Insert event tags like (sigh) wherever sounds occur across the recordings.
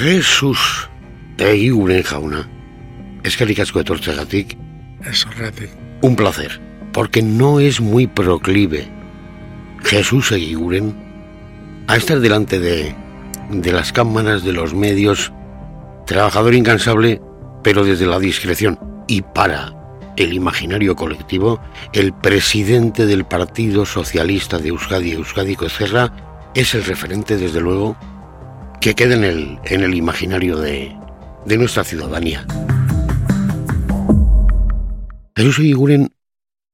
Jesus egiguren jauna. Eskerrik asko etortzegatik. Ez horretik. Un placer, porque no es muy proclive Jesús egiguren a estar delante de, de las cámaras de los medios, trabajador incansable, pero desde la discreción y para el imaginario colectivo, el presidente del Partido Socialista de Euskadi, Euskadi Cocerra, es el referente, desde luego, que queda en el, en el imaginario de, de nuestra ciudadanía. Jesús Eguiguren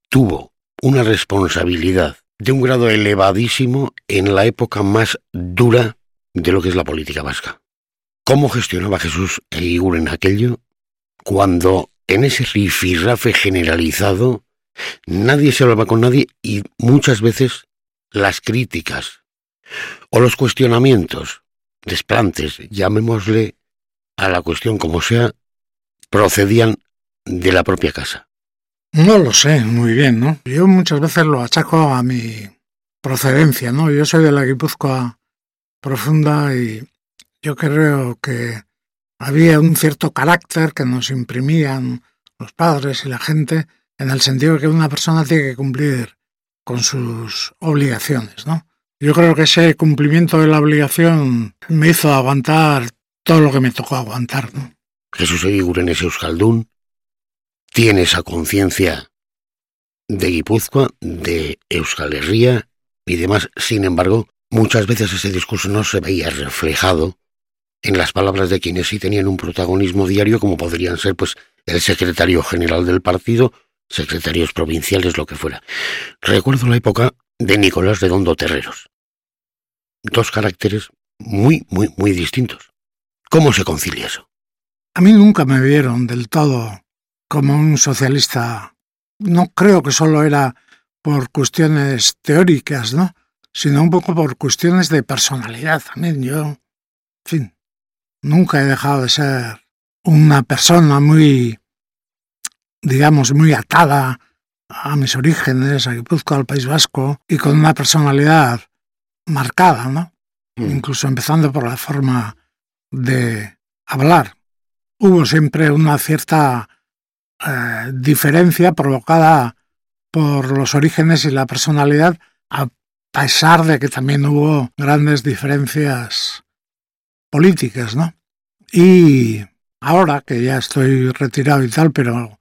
tuvo una responsabilidad de un grado elevadísimo en la época más dura de lo que es la política vasca. ¿Cómo gestionaba Jesús Eguiguren aquello cuando en ese rifirrafe generalizado nadie se hablaba con nadie y muchas veces las críticas o los cuestionamientos, desplantes, llamémosle a la cuestión como sea, procedían de la propia casa. No lo sé muy bien, ¿no? Yo muchas veces lo achaco a mi procedencia, ¿no? Yo soy de la Guipúzcoa profunda y yo creo que había un cierto carácter que nos imprimían los padres y la gente en el sentido de que una persona tiene que cumplir con sus obligaciones, ¿no? Yo creo que ese cumplimiento de la obligación me hizo aguantar todo lo que me tocó aguantar. Jesús Eguiguren es tiene esa conciencia de Guipúzcoa, de Euskal Herria y demás. Sin embargo, muchas veces ese discurso no se veía reflejado en las palabras de quienes sí tenían un protagonismo diario, como podrían ser pues el secretario general del partido, secretarios provinciales, lo que fuera. Recuerdo la época de Nicolás de Dondo Terreros. Dos caracteres muy, muy, muy distintos. ¿Cómo se concilia eso? A mí nunca me vieron del todo como un socialista. No creo que solo era por cuestiones teóricas, ¿no? Sino un poco por cuestiones de personalidad también. Yo, en fin, nunca he dejado de ser una persona muy, digamos, muy atada a mis orígenes, a Guipúzcoa, al País Vasco, y con una personalidad marcada, ¿no? Mm. Incluso empezando por la forma de hablar. Hubo siempre una cierta eh, diferencia provocada por los orígenes y la personalidad, a pesar de que también hubo grandes diferencias políticas, ¿no? Y ahora que ya estoy retirado y tal, pero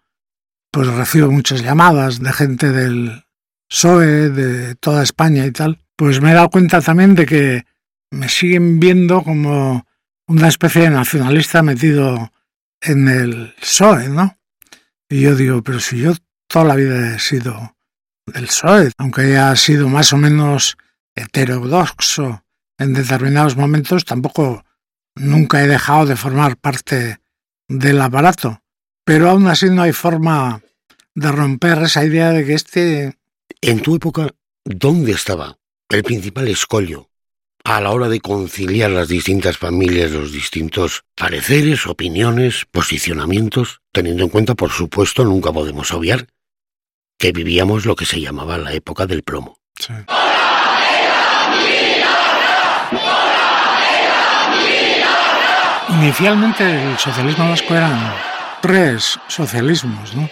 pues recibo muchas llamadas de gente del PSOE, de toda España y tal, pues me he dado cuenta también de que me siguen viendo como una especie de nacionalista metido en el PSOE, ¿no? Y yo digo, pero si yo toda la vida he sido del PSOE, aunque haya sido más o menos heterodoxo en determinados momentos, tampoco nunca he dejado de formar parte del aparato. Pero aún así no hay forma de romper esa idea de que este... En tu época, ¿dónde estaba el principal escollo a la hora de conciliar las distintas familias, los distintos pareceres, opiniones, posicionamientos, teniendo en cuenta, por supuesto, nunca podemos obviar que vivíamos lo que se llamaba la época del plomo. Inicialmente el socialismo vasco eran tres socialismos, ¿no?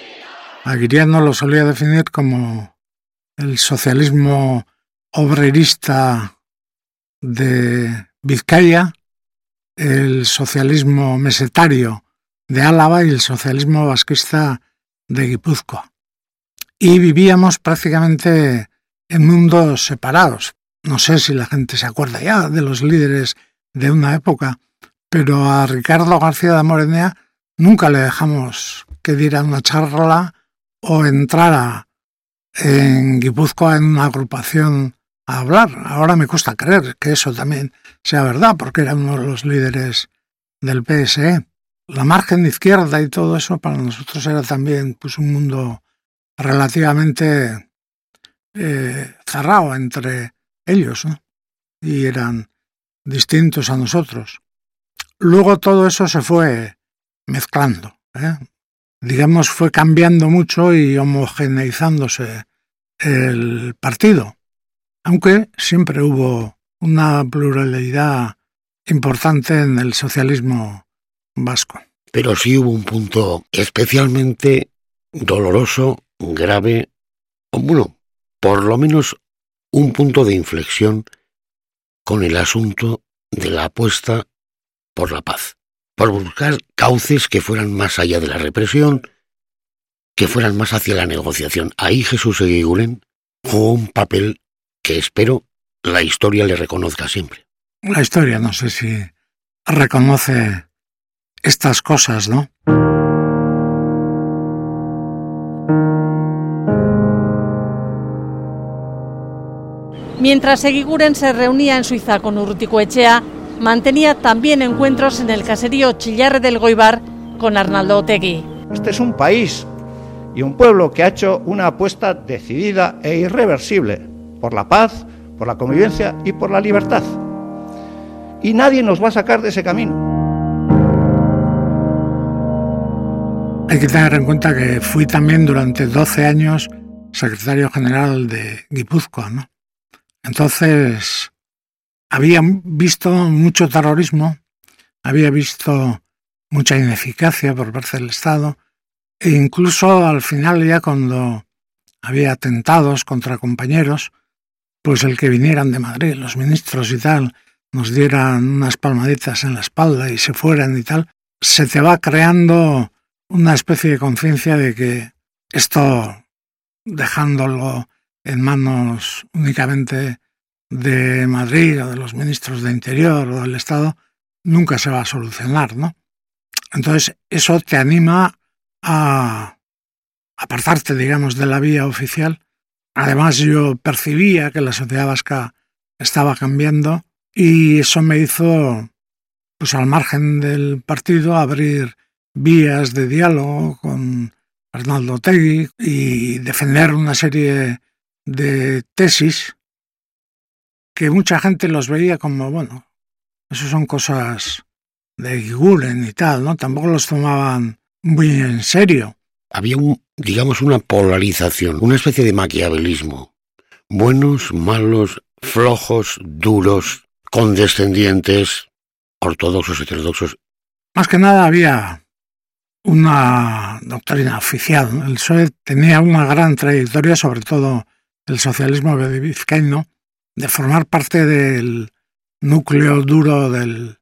Aguiriano lo solía definir como el socialismo obrerista de Vizcaya, el socialismo mesetario de Álava y el socialismo vasquista de Guipúzcoa. Y vivíamos prácticamente en mundos separados. No sé si la gente se acuerda ya de los líderes de una época, pero a Ricardo García de Morenea nunca le dejamos que diera una charla o entrara en Guipúzcoa en una agrupación a hablar. Ahora me cuesta creer que eso también sea verdad, porque era uno de los líderes del PSE. La margen izquierda y todo eso para nosotros era también pues, un mundo relativamente eh, cerrado entre ellos, y eran distintos a nosotros. Luego todo eso se fue mezclando, ¿eh? digamos, fue cambiando mucho y homogeneizándose el partido aunque siempre hubo una pluralidad importante en el socialismo vasco. Pero sí hubo un punto especialmente doloroso, grave, o bueno, por lo menos un punto de inflexión con el asunto de la apuesta por la paz, por buscar cauces que fueran más allá de la represión, que fueran más hacia la negociación. Ahí Jesús Eguiguren jugó un papel que espero la historia le reconozca siempre. La historia no sé si reconoce estas cosas, ¿no? Mientras Eguiguren se reunía en Suiza con Urruticoechea, mantenía también encuentros en el caserío Chillarre del Goibar con Arnaldo Otegui. Este es un país y un pueblo que ha hecho una apuesta decidida e irreversible por la paz, por la convivencia y por la libertad. Y nadie nos va a sacar de ese camino. Hay que tener en cuenta que fui también durante 12 años secretario general de Guipúzcoa, ¿no? Entonces, había visto mucho terrorismo, había visto mucha ineficacia por parte del Estado, e incluso al final ya cuando había atentados contra compañeros, pues el que vinieran de Madrid, los ministros y tal, nos dieran unas palmaditas en la espalda y se fueran y tal, se te va creando una especie de conciencia de que esto, dejándolo en manos únicamente de Madrid o de los ministros de Interior o del Estado, nunca se va a solucionar, ¿no? Entonces, eso te anima a apartarte, digamos, de la vía oficial. Además, yo percibía que la sociedad vasca estaba cambiando y eso me hizo, pues al margen del partido, abrir vías de diálogo con Arnaldo Tegui y defender una serie de tesis que mucha gente los veía como, bueno, eso son cosas de Gulen y tal, ¿no? Tampoco los tomaban muy en serio. Había, un, digamos, una polarización, una especie de maquiavelismo. Buenos, malos, flojos, duros, condescendientes, ortodoxos, heterodoxos. Más que nada había una doctrina oficial. El PSOE tenía una gran trayectoria, sobre todo el socialismo vizcaíno, de formar parte del núcleo duro del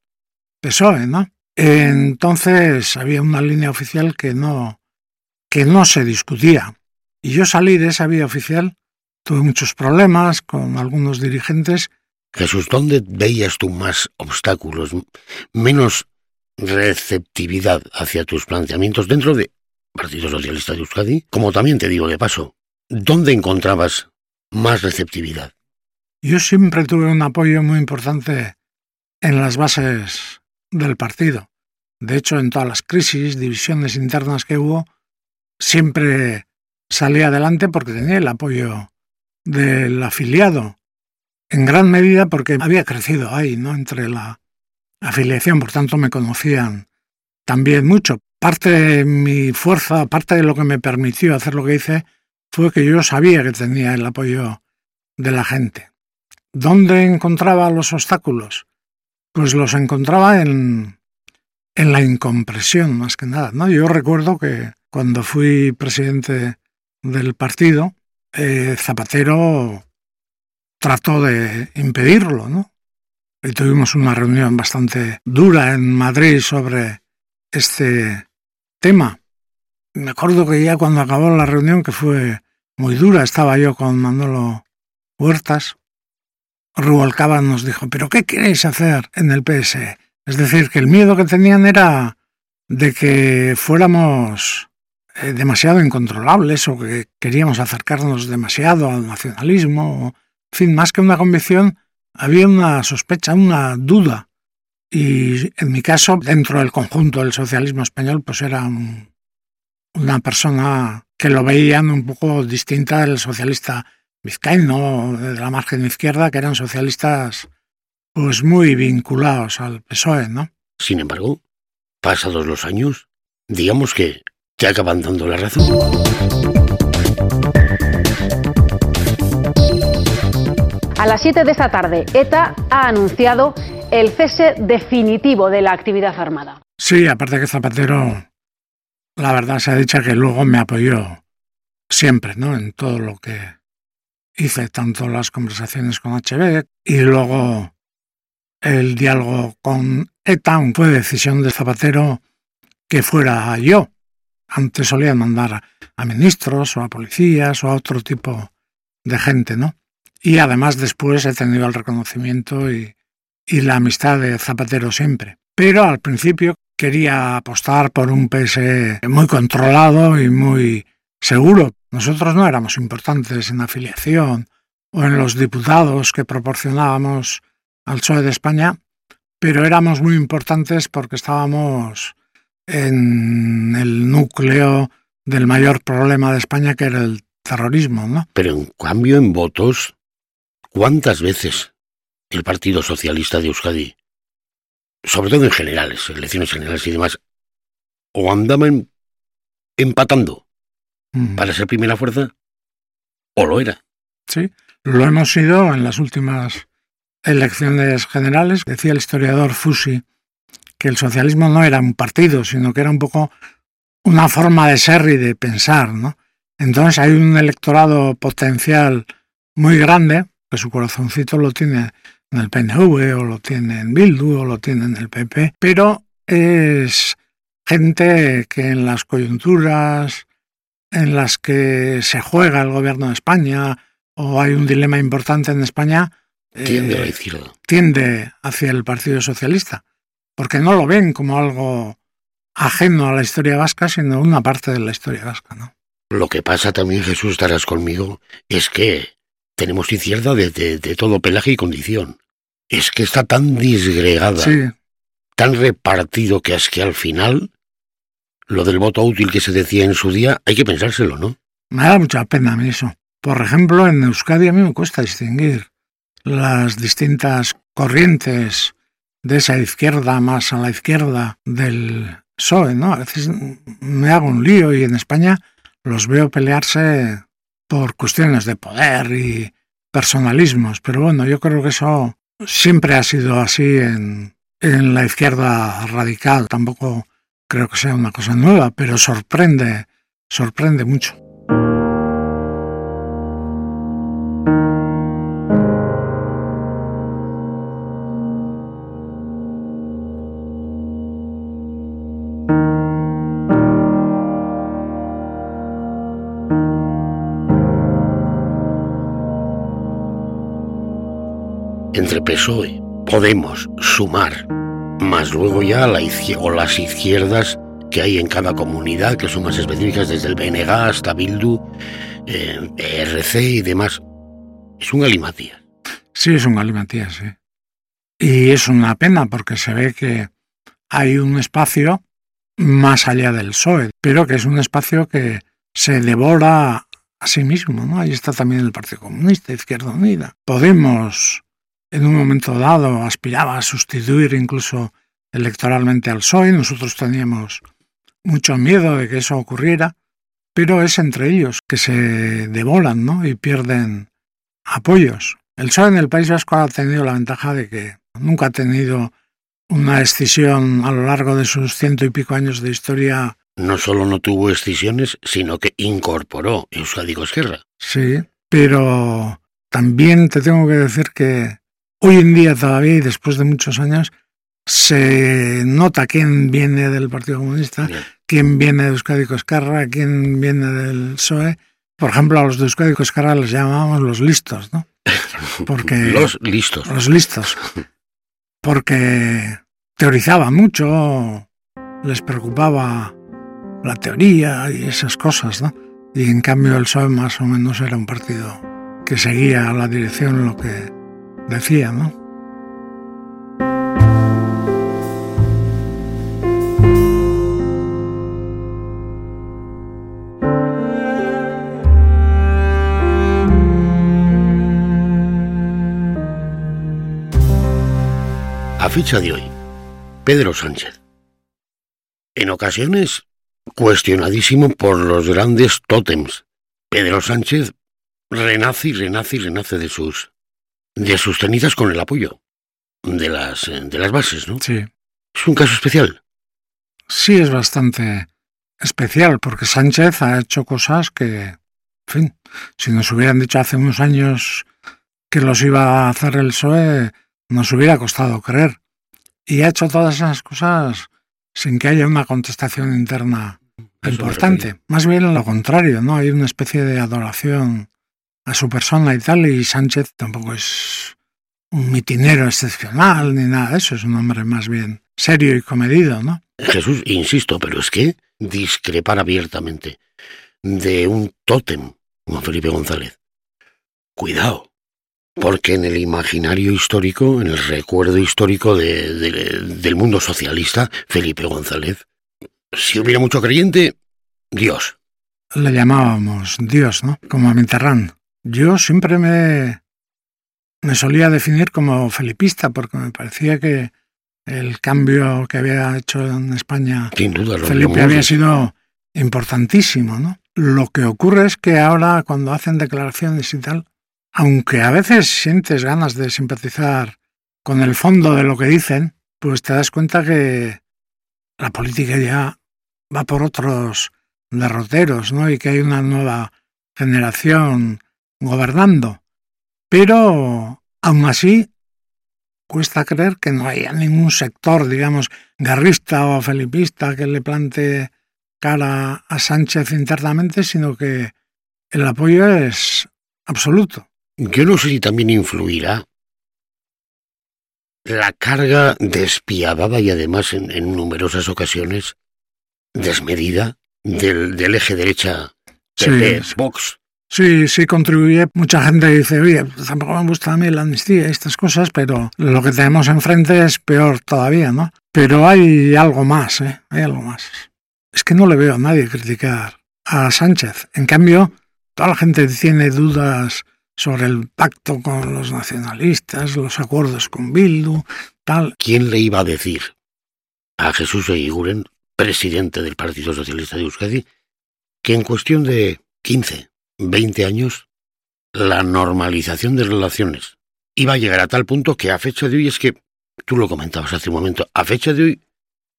PSOE, ¿no? Entonces había una línea oficial que no, que no se discutía. Y yo salí de esa vía oficial, tuve muchos problemas con algunos dirigentes. Jesús, ¿dónde veías tú más obstáculos, menos receptividad hacia tus planteamientos dentro de Partido Socialista de Euskadi? Como también te digo de paso, ¿dónde encontrabas más receptividad? Yo siempre tuve un apoyo muy importante en las bases del partido. De hecho, en todas las crisis, divisiones internas que hubo, siempre salí adelante porque tenía el apoyo del afiliado, en gran medida porque había crecido ahí, ¿no? Entre la afiliación, por tanto me conocían también mucho. Parte de mi fuerza, parte de lo que me permitió hacer lo que hice, fue que yo sabía que tenía el apoyo de la gente. ¿Dónde encontraba los obstáculos? Pues los encontraba en, en la incompresión, más que nada. ¿no? Yo recuerdo que cuando fui presidente del partido, eh, Zapatero trató de impedirlo, ¿no? Y tuvimos una reunión bastante dura en Madrid sobre este tema. Me acuerdo que ya cuando acabó la reunión, que fue muy dura, estaba yo con Manolo Huertas, Rubalcaba nos dijo, ¿pero qué queréis hacer en el PS? Es decir, que el miedo que tenían era de que fuéramos eh, demasiado incontrolables o que queríamos acercarnos demasiado al nacionalismo. En fin, más que una convicción, había una sospecha, una duda. Y en mi caso, dentro del conjunto del socialismo español, pues era una persona que lo veían un poco distinta del socialista vizcaíno de la margen izquierda, que eran socialistas pues muy vinculados al PSOE, ¿no? Sin embargo, pasados los años, digamos que te acaban dando la razón. A las 7 de esta tarde, ETA ha anunciado el cese definitivo de la actividad armada. Sí, aparte que Zapatero, la verdad se ha dicho que luego me apoyó siempre, ¿no? En todo lo que hice, tanto las conversaciones con HB y luego el diálogo con ETA, fue decisión de Zapatero que fuera yo. Antes solían mandar a ministros o a policías o a otro tipo de gente, ¿no? Y además después he tenido el reconocimiento y, y la amistad de Zapatero siempre. Pero al principio quería apostar por un PS muy controlado y muy seguro. Nosotros no éramos importantes en afiliación o en los diputados que proporcionábamos al PSOE de España, pero éramos muy importantes porque estábamos en el núcleo del mayor problema de España, que era el terrorismo, ¿no? Pero en cambio, en votos, ¿cuántas veces el Partido Socialista de Euskadi, sobre todo en generales, elecciones generales y demás, o andaban empatando para ser primera fuerza, o lo era? Sí, lo hemos sido en las últimas elecciones generales. Decía el historiador Fusi que el socialismo no era un partido, sino que era un poco una forma de ser y de pensar, ¿no? Entonces hay un electorado potencial muy grande, que su corazoncito lo tiene en el PNV o lo tiene en Bildu o lo tiene en el PP, pero es gente que en las coyunturas en las que se juega el gobierno de España o hay un dilema importante en España, tiende, eh, tiende hacia el Partido Socialista, porque no lo ven como algo ajeno a la historia vasca, sino una parte de la historia vasca, ¿no? Lo que pasa también, Jesús, estarás conmigo, es que tenemos izquierda de, de, todo pelaje y condición. Es que está tan disgregada, tan repartido que es que al final, lo del voto útil que se decía en su día, hay que pensárselo, ¿no? Me da mucha pena a mí eso. Por ejemplo, en Euskadi a mí me cuesta distinguir las distintas corrientes de esa izquierda más a la izquierda del PSOE, ¿no? A veces me hago un lío y en España los veo pelearse por cuestiones de poder y personalismos, pero bueno, yo creo que eso siempre ha sido así en, en la izquierda radical, tampoco creo que sea una cosa nueva, pero sorprende, sorprende mucho. entre PSOE, Podemos, Sumar, más luego ya la o las izquierdas que hay en cada comunidad, que son más específicas desde el BNG hasta Bildu, eh, RC y demás. Es un galimatías. Sí, es un galimatías, sí. Y es una pena porque se ve que hay un espacio más allá del PSOE, pero que es un espacio que se devora a sí mismo, ¿no? Ahí está también el Partido Comunista, Izquierda Unida. Podemos en un momento dado aspiraba a sustituir incluso electoralmente al PSOE. Nosotros teníamos mucho miedo de que eso ocurriera, pero es entre ellos que se devolan ¿no? y pierden apoyos. El PSOE en el País Vasco ha tenido la ventaja de que nunca ha tenido una escisión a lo largo de sus ciento y pico años de historia. No solo no tuvo escisiones, sino que incorporó Euskadi Esquerra. Sí, pero también te tengo que decir que Hoy en día todavía, y después de muchos años, se nota quién viene del Partido Comunista, quién viene de Euskadi Escarra, quién viene del PSOE. Por ejemplo, a los de Euskadi Escarra les llamábamos los listos, ¿no? (laughs) Porque, los listos. Los listos. Porque teorizaban mucho, les preocupaba la teoría y esas cosas, ¿no? Y en cambio el PSOE más o menos era un partido que seguía la dirección lo que decía, ¿no? A ficha de hoy, Pedro Sánchez. En ocasiones, cuestionadísimo por los grandes tótems. Pedro Sánchez renace y renace y renace de sus de sus cenizas con el apoyo. de las, de las bases, ¿no? Sí. Es un caso especial. Sí, es bastante especial, porque Sánchez ha hecho cosas que, en fin, si nos hubieran dicho hace unos años que los iba a hacer el PSOE, nos hubiera costado creer. Y ha hecho todas esas cosas sin que haya una contestación interna importante. Más bien lo contrario, ¿no? Hay una especie de adoración a su persona y tal, y Sánchez tampoco es un mitinero excepcional ni nada de eso, es un hombre más bien serio y comedido, ¿no? Jesús, insisto, pero es que discrepar abiertamente de un tótem como Felipe González. Cuidado, porque en el imaginario histórico, en el recuerdo histórico de, de, del mundo socialista, Felipe González, si hubiera mucho creyente, Dios. Le llamábamos Dios, ¿no? Como a Mitterrand. Yo siempre me, me solía definir como felipista, porque me parecía que el cambio que había hecho en España Sin duda, Felipe había sido importantísimo, ¿no? Lo que ocurre es que ahora cuando hacen declaraciones y tal, aunque a veces sientes ganas de simpatizar con el fondo de lo que dicen, pues te das cuenta que la política ya va por otros derroteros, ¿no? Y que hay una nueva generación gobernando. Pero aún así cuesta creer que no haya ningún sector, digamos, garrista o felipista que le plante cara a Sánchez internamente, sino que el apoyo es absoluto. Yo no sé si también influirá la carga despiadada y además en, en numerosas ocasiones desmedida del, del eje derecha PP, Sí. Vox. Sí, sí contribuye. Mucha gente dice, oye, tampoco me gusta a mí la amnistía y estas cosas, pero lo que tenemos enfrente es peor todavía, ¿no? Pero hay algo más, ¿eh? Hay algo más. Es que no le veo a nadie criticar a Sánchez. En cambio, toda la gente tiene dudas sobre el pacto con los nacionalistas, los acuerdos con Bildu, tal. ¿Quién le iba a decir a Jesús Eguiguren, presidente del Partido Socialista de Euskadi, que en cuestión de 15, 20 años, la normalización de relaciones iba a llegar a tal punto que a fecha de hoy es que, tú lo comentabas hace un momento, a fecha de hoy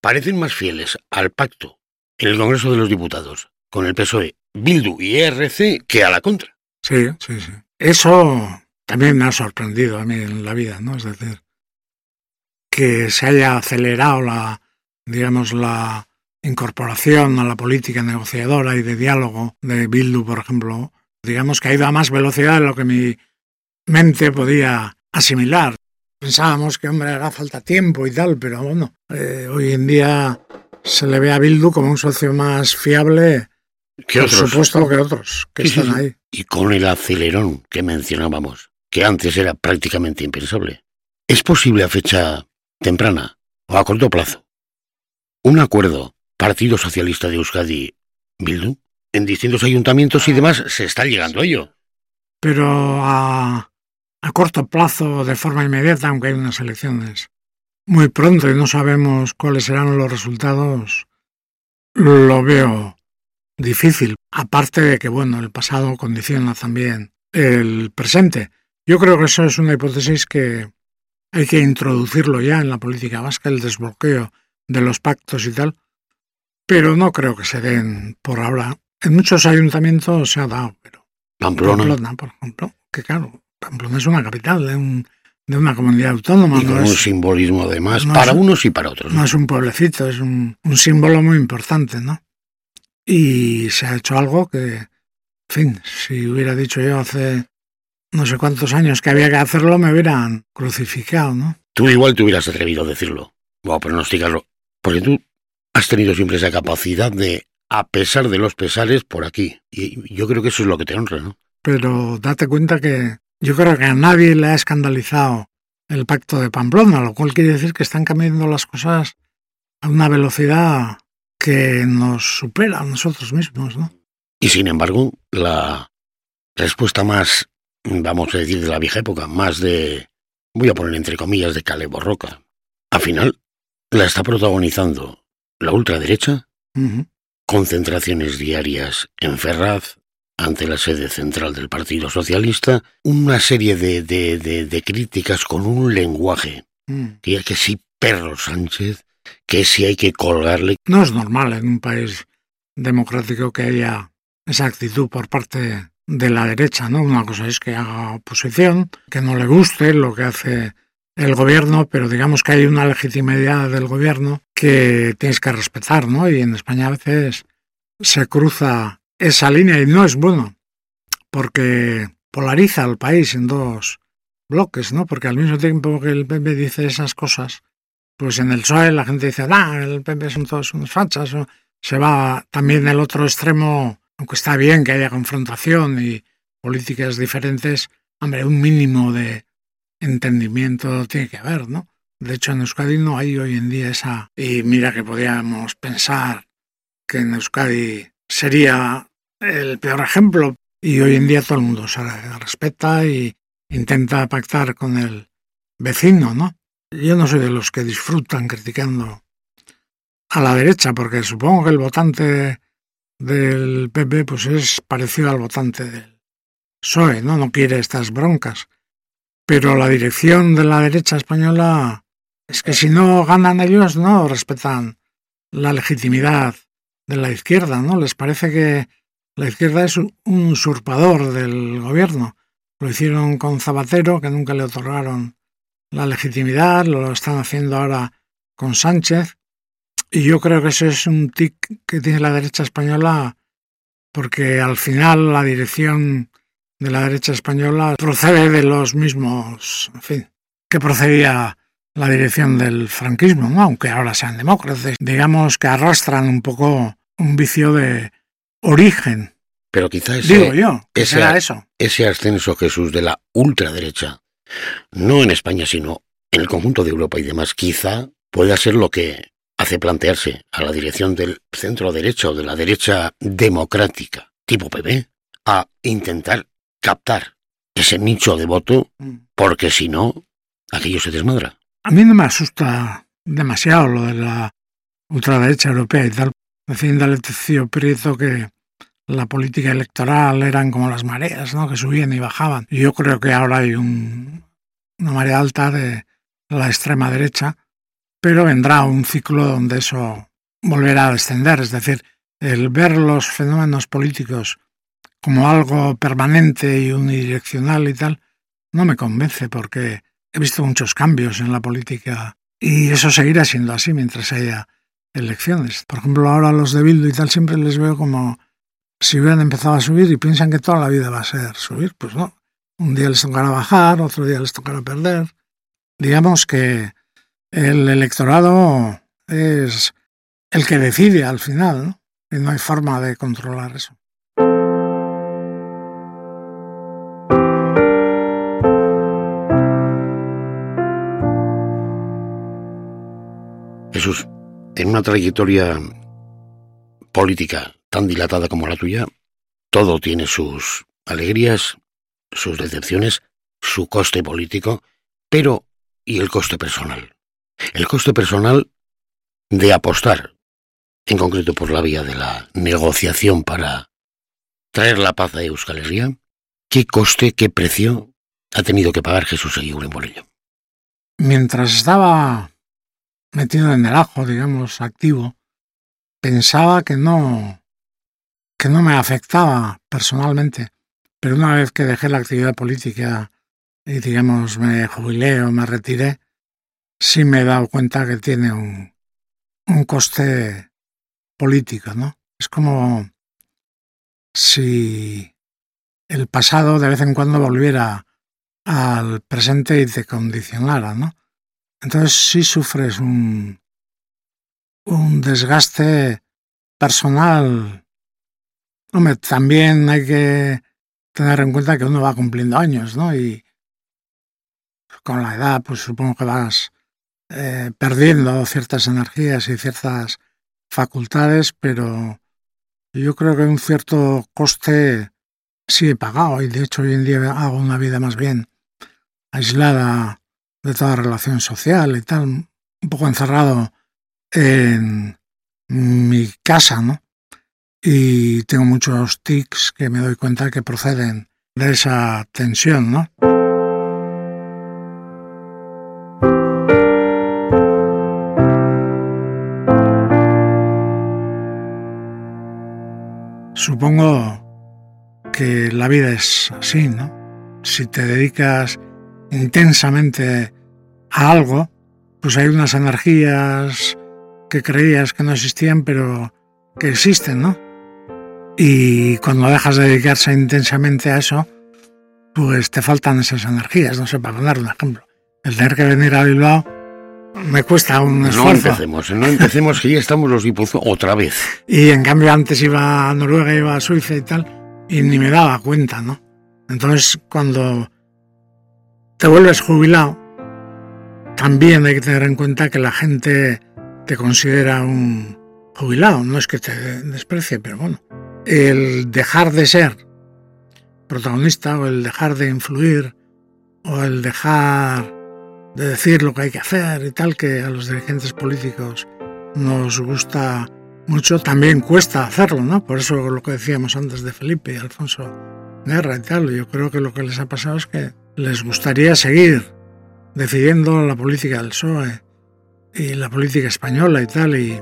parecen más fieles al pacto en el Congreso de los Diputados con el PSOE, Bildu y ERC que a la contra. Sí, sí, sí. Eso también me ha sorprendido a mí en la vida, ¿no? Es decir, que se haya acelerado la, digamos, la incorporación a la política negociadora y de diálogo de Bildu, por ejemplo, digamos que ha ido a más velocidad de lo que mi mente podía asimilar. Pensábamos que, hombre, hará falta tiempo y tal, pero bueno, eh, hoy en día se le ve a Bildu como un socio más fiable, ¿Qué por otros? supuesto, que otros que sí, están sí. ahí. Y con el acelerón que mencionábamos, que antes era prácticamente impensable. ¿Es posible a fecha temprana o a corto plazo un acuerdo Partido Socialista de Euskadi Bildu? En distintos ayuntamientos y demás se está llegando a ello. pero a, a corto plazo, de forma inmediata, aunque hay unas elecciones muy pronto y no sabemos cuáles serán los resultados, lo veo difícil. Aparte de que, bueno, el pasado condiciona también el presente. Yo creo que eso es una hipótesis que hay que introducirlo ya en la política vasca, el desbloqueo de los pactos y tal, pero no creo que se den por ahora. En muchos ayuntamientos se ha dado, pero Pamplona. Pamplona, por ejemplo, que claro, Pamplona es una capital de, un- de una comunidad autónoma, Y con no un es, simbolismo además, no para es- unos y para otros. no es un pueblecito, es un, un símbolo muy importante, ¿no? Y se ha hecho algo que, en fin, si hubiera dicho yo hace no sé cuántos años que había que hacerlo, me hubieran crucificado, ¿no? Tú igual te hubieras atrevido a decirlo, o a pronosticarlo, porque tú has tenido siempre esa capacidad de, a pesar de los pesares, por aquí. Y yo creo que eso es lo que te honra, ¿no? Pero date cuenta que yo creo que a nadie le ha escandalizado el pacto de Pamplona, lo cual quiere decir que están cambiando las cosas a una velocidad que nos supera a nosotros mismos, ¿no? Y sin embargo, la respuesta más, vamos a decir, de la vieja época, más de, voy a poner entre comillas, de Calebo Roca, al final la está protagonizando la ultraderecha, concentraciones diarias en Ferraz, ante la sede central del Partido Socialista, una serie de, de, de, de críticas con un lenguaje Mm. Que, que si perro Sánchez, que si hay que colgarle. No es normal en un país democrático que haya esa actitud por parte de la derecha, ¿no? Una cosa es que haga oposición, que no le guste lo que hace el gobierno, pero digamos que hay una legitimidad del gobierno que tienes que respetar, ¿no? Y en España a veces se cruza esa línea y no es bueno, porque polariza al país en dos bloques, ¿no? Porque al mismo tiempo que el PP dice esas cosas, pues en el PSOE la gente dice, ah, el PP son todos unos fachas, se va también el otro extremo, aunque está bien que haya confrontación y políticas diferentes, hombre, un mínimo de entendimiento tiene que haber, ¿no? De hecho, en Euskadi no hay hoy en día esa... Y mira que podíamos pensar que en Euskadi sería el peor ejemplo y hoy en día todo el mundo se respeta y intenta pactar con el vecino, ¿no? Yo no soy de los que disfrutan criticando a la derecha, porque supongo que el votante del PP pues es parecido al votante del PSOE, ¿no? No quiere estas broncas. Pero la dirección de la derecha española es que si no ganan ellos, no respetan la legitimidad de la izquierda, ¿no? Les parece que la izquierda es un usurpador del gobierno. Lo hicieron con Zapatero, que nunca le otorgaron la legitimidad, lo están haciendo ahora con Sánchez. Y yo creo que eso es un tic que tiene la derecha española, porque al final la dirección de la derecha española procede de los mismos, en fin, que procedía la dirección del franquismo, ¿no? aunque ahora sean demócratas. Digamos que arrastran un poco un vicio de origen. Pero quizá ese, Digo yo, ese, será eso. ese ascenso, Jesús, de la ultraderecha, no en España, sino en el conjunto de Europa y demás, quizá pueda ser lo que hace plantearse a la dirección del centro derecha o de la derecha democrática, tipo PP, a intentar captar ese nicho de voto, Mm. porque si no, aquello se desmadra. A mí no me asusta demasiado lo de la ultraderecha europea y tal. Decía Indalecio Prieto que la política electoral eran como las mareas, ¿no? que subían y bajaban. Y yo creo que ahora hay un- una marea alta de la extrema derecha, pero vendrá un ciclo donde eso volverá a descender. Es decir, el ver los fenómenos políticos como algo permanente y unidireccional y tal, no me convence porque he visto muchos cambios en la política y eso seguirá siendo así mientras haya elecciones. Por ejemplo, ahora los de Bildu y tal siempre les veo como si hubieran empezado a subir y piensan que toda la vida va a ser subir. Pues no. Un día les tocará bajar, otro día les tocará perder. Digamos que el electorado es el que decide al final, ¿no? Y no hay forma de controlar eso. Jesús, en una trayectoria política tan dilatada como la tuya, todo tiene sus alegrías, sus decepciones, su coste político, pero ¿y el coste personal? El coste personal de apostar, en concreto por la vía de la negociación para traer la paz a Euskal Herria, ¿qué coste, qué precio ha tenido que pagar Jesús Eguiguren por ello? Mientras estaba metido en el ajo, digamos, activo, pensaba que no, que no me afectaba personalmente. Pero una vez que dejé la actividad política y, digamos, me jubilé o me retiré, sí me he dado cuenta que tiene un, un coste político, ¿no? Es como si el pasado de vez en cuando volviera al presente y te condicionara, ¿no? Entonces sí sufres un, un desgaste personal. Hombre, también hay que tener en cuenta que uno va cumpliendo años, ¿no? Y con la edad, pues supongo que vas eh, perdiendo ciertas energías y ciertas facultades, pero yo creo que un cierto coste sí he pagado y de hecho hoy en día hago una vida más bien aislada de toda relación social y tal, un poco encerrado en mi casa, ¿no? Y tengo muchos tics que me doy cuenta que proceden de esa tensión, ¿no? Supongo que la vida es así, ¿no? Si te dedicas intensamente a algo, pues hay unas energías que creías que no existían, pero que existen, ¿no? Y cuando dejas de dedicarse intensamente a eso, pues te faltan esas energías, no sé, para poner un ejemplo. El tener que venir a Bilbao me cuesta un esfuerzo. No empecemos, no empecemos que ya estamos los Guipuzcoa otra vez. Y en cambio antes iba a Noruega, iba a Suiza y tal, y ni me daba cuenta, ¿no? Entonces cuando te vuelves jubilado, también hay que tener en cuenta que la gente te considera un jubilado, no es que te desprecie, pero bueno, el dejar de ser protagonista o el dejar de influir o el dejar de decir lo que hay que hacer y tal, que a los dirigentes políticos nos gusta mucho, también cuesta hacerlo, ¿no? Por eso lo que decíamos antes de Felipe y Alfonso Guerra y tal, yo creo que lo que les ha pasado es que les gustaría seguir decidiendo la política del PSOE y la política española y tal, y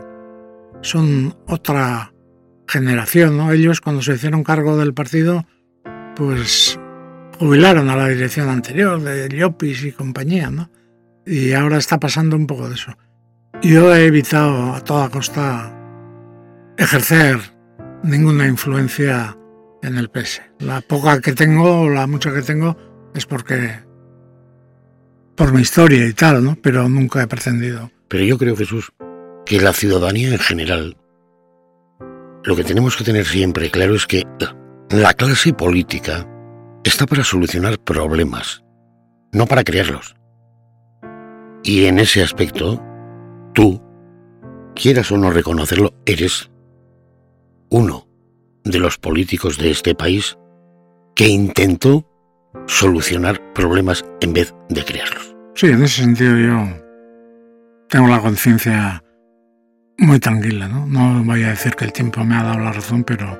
son otra generación, ¿no? Ellos cuando se hicieron cargo del partido, pues jubilaron a la dirección anterior de Llopis y compañía, ¿no? Y ahora está pasando un poco de eso. Yo he evitado a toda costa ejercer ninguna influencia en el PS. La poca que tengo, la mucha que tengo, es porque por mi historia y tal, ¿no? Pero nunca he pretendido. Pero yo creo, Jesús, que la ciudadanía en general, lo que tenemos que tener siempre claro es que la clase política está para solucionar problemas, no para crearlos. Y en ese aspecto, tú, quieras o no reconocerlo, eres uno de los políticos de este país que intentó solucionar problemas en vez de crearlos. Sí, en ese sentido yo tengo la conciencia muy tranquila, ¿no? No voy a decir que el tiempo me ha dado la razón, pero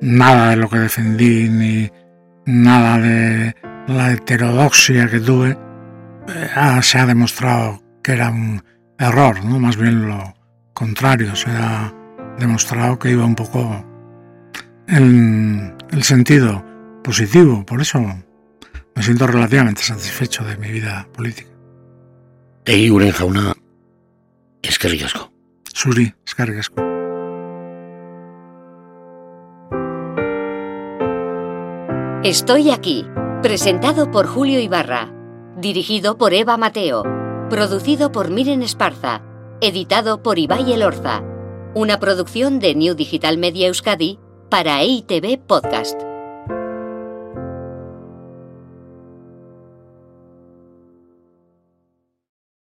nada de lo que defendí ni nada de la heterodoxia que tuve eh, se ha demostrado que era un error, ¿no? Más bien lo contrario, se ha demostrado que iba un poco en el sentido positivo, por eso me siento relativamente satisfecho de mi vida política. Egi guren jauna, eskerrik asko. Zuri, eskerrik asko. Estoy aquí, presentado por Julio Ibarra, dirigido por Eva Mateo, producido por Miren Esparza, editado por Ibai Elorza, una producción de New Digital Media Euskadi para EITV Podcast.